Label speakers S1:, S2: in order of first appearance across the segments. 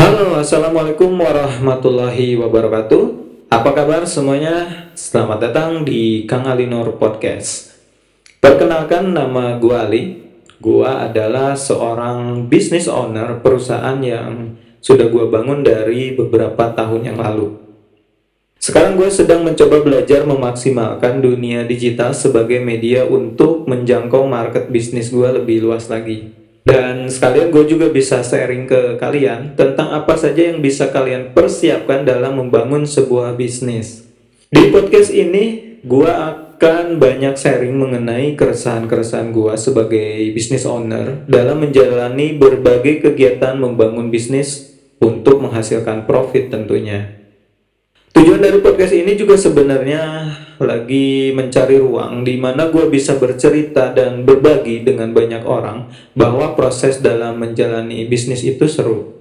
S1: Halo, Assalamualaikum warahmatullahi wabarakatuh. Apa kabar semuanya? Selamat datang di Kang Alinor Podcast. Perkenalkan nama gua Ali. Gua adalah seorang business owner perusahaan yang sudah gua bangun dari beberapa tahun yang lalu. Sekarang gue sedang mencoba belajar memaksimalkan dunia digital sebagai media untuk menjangkau market bisnis gue lebih luas lagi. Dan sekalian gue juga bisa sharing ke kalian tentang apa saja yang bisa kalian persiapkan dalam membangun sebuah bisnis. Di podcast ini, gue akan banyak sharing mengenai keresahan-keresahan gue sebagai business owner dalam menjalani berbagai kegiatan membangun bisnis untuk menghasilkan profit tentunya. Tujuan dari podcast ini juga sebenarnya lagi mencari ruang di mana gue bisa bercerita dan berbagi dengan banyak orang bahwa proses dalam menjalani bisnis itu seru.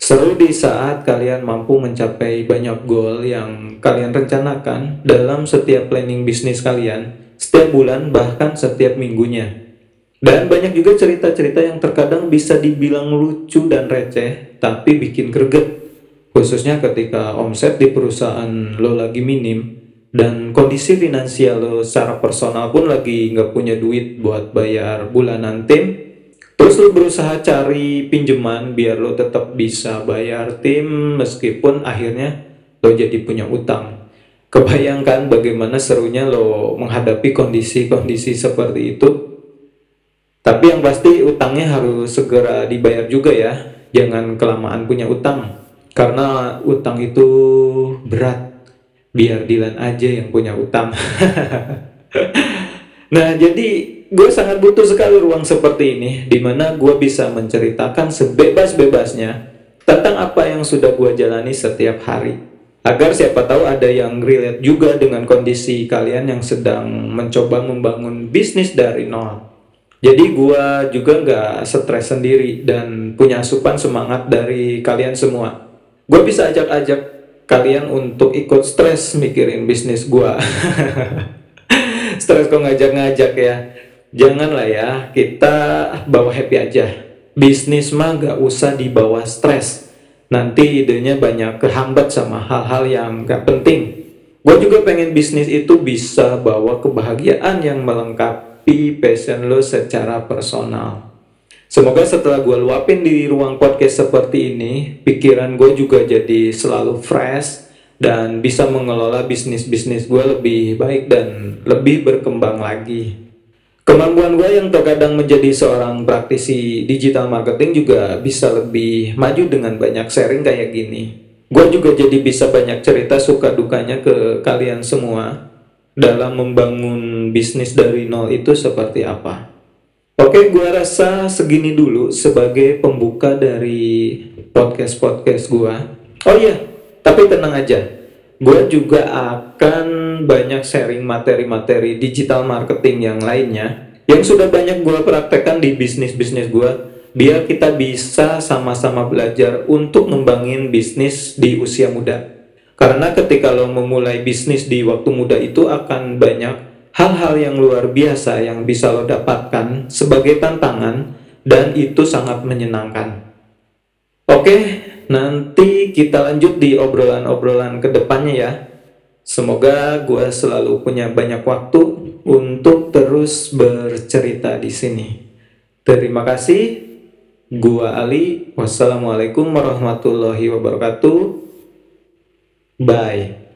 S1: Seru di saat kalian mampu mencapai banyak goal yang kalian rencanakan dalam setiap planning bisnis kalian, setiap bulan bahkan setiap minggunya. Dan banyak juga cerita-cerita yang terkadang bisa dibilang lucu dan receh, tapi bikin greget khususnya ketika omset di perusahaan lo lagi minim dan kondisi finansial lo secara personal pun lagi nggak punya duit buat bayar bulanan tim terus lo berusaha cari pinjaman biar lo tetap bisa bayar tim meskipun akhirnya lo jadi punya utang. Kebayangkan bagaimana serunya lo menghadapi kondisi-kondisi seperti itu. Tapi yang pasti utangnya harus segera dibayar juga ya. Jangan kelamaan punya utang karena utang itu berat. Biar Dilan aja yang punya utang. Nah jadi gue sangat butuh sekali ruang seperti ini di mana gue bisa menceritakan sebebas-bebasnya tentang apa yang sudah gue jalani setiap hari. Agar siapa tahu ada yang relate juga dengan kondisi kalian yang sedang mencoba membangun bisnis dari nol. Jadi gue juga nggak stres sendiri dan punya asupan semangat dari kalian semua gue bisa ajak-ajak kalian untuk ikut stres mikirin bisnis gue stres kok ngajak-ngajak ya. Janganlah ya kita bawa happy aja. Bisnis mah gak usah dibawa stres. Nanti idenya banyak kehambat sama hal-hal yang gak penting. Gue juga pengen bisnis itu bisa bawa kebahagiaan yang melengkapi passion lo secara personal Semoga setelah gue luapin di ruang podcast seperti ini, pikiran gue juga jadi selalu fresh dan bisa mengelola bisnis-bisnis gue lebih baik dan lebih berkembang lagi. Kemampuan gue yang terkadang menjadi seorang praktisi digital marketing juga bisa lebih maju dengan banyak sharing kayak gini. Gue juga jadi bisa banyak cerita suka dukanya ke kalian semua dalam membangun bisnis dari nol itu seperti apa. Oke, gue rasa segini dulu sebagai pembuka dari podcast-podcast gue. Oh iya, tapi tenang aja. Gue juga akan banyak sharing materi-materi digital marketing yang lainnya yang sudah banyak gue praktekkan di bisnis-bisnis gue biar kita bisa sama-sama belajar untuk ngembangin bisnis di usia muda. Karena ketika lo memulai bisnis di waktu muda itu akan banyak hal-hal yang luar biasa yang bisa lo dapatkan sebagai tantangan dan itu sangat menyenangkan. Oke, nanti kita lanjut di obrolan-obrolan ke depannya ya. Semoga gue selalu punya banyak waktu untuk terus bercerita di sini. Terima kasih. Gua Ali. Wassalamualaikum warahmatullahi wabarakatuh. Bye.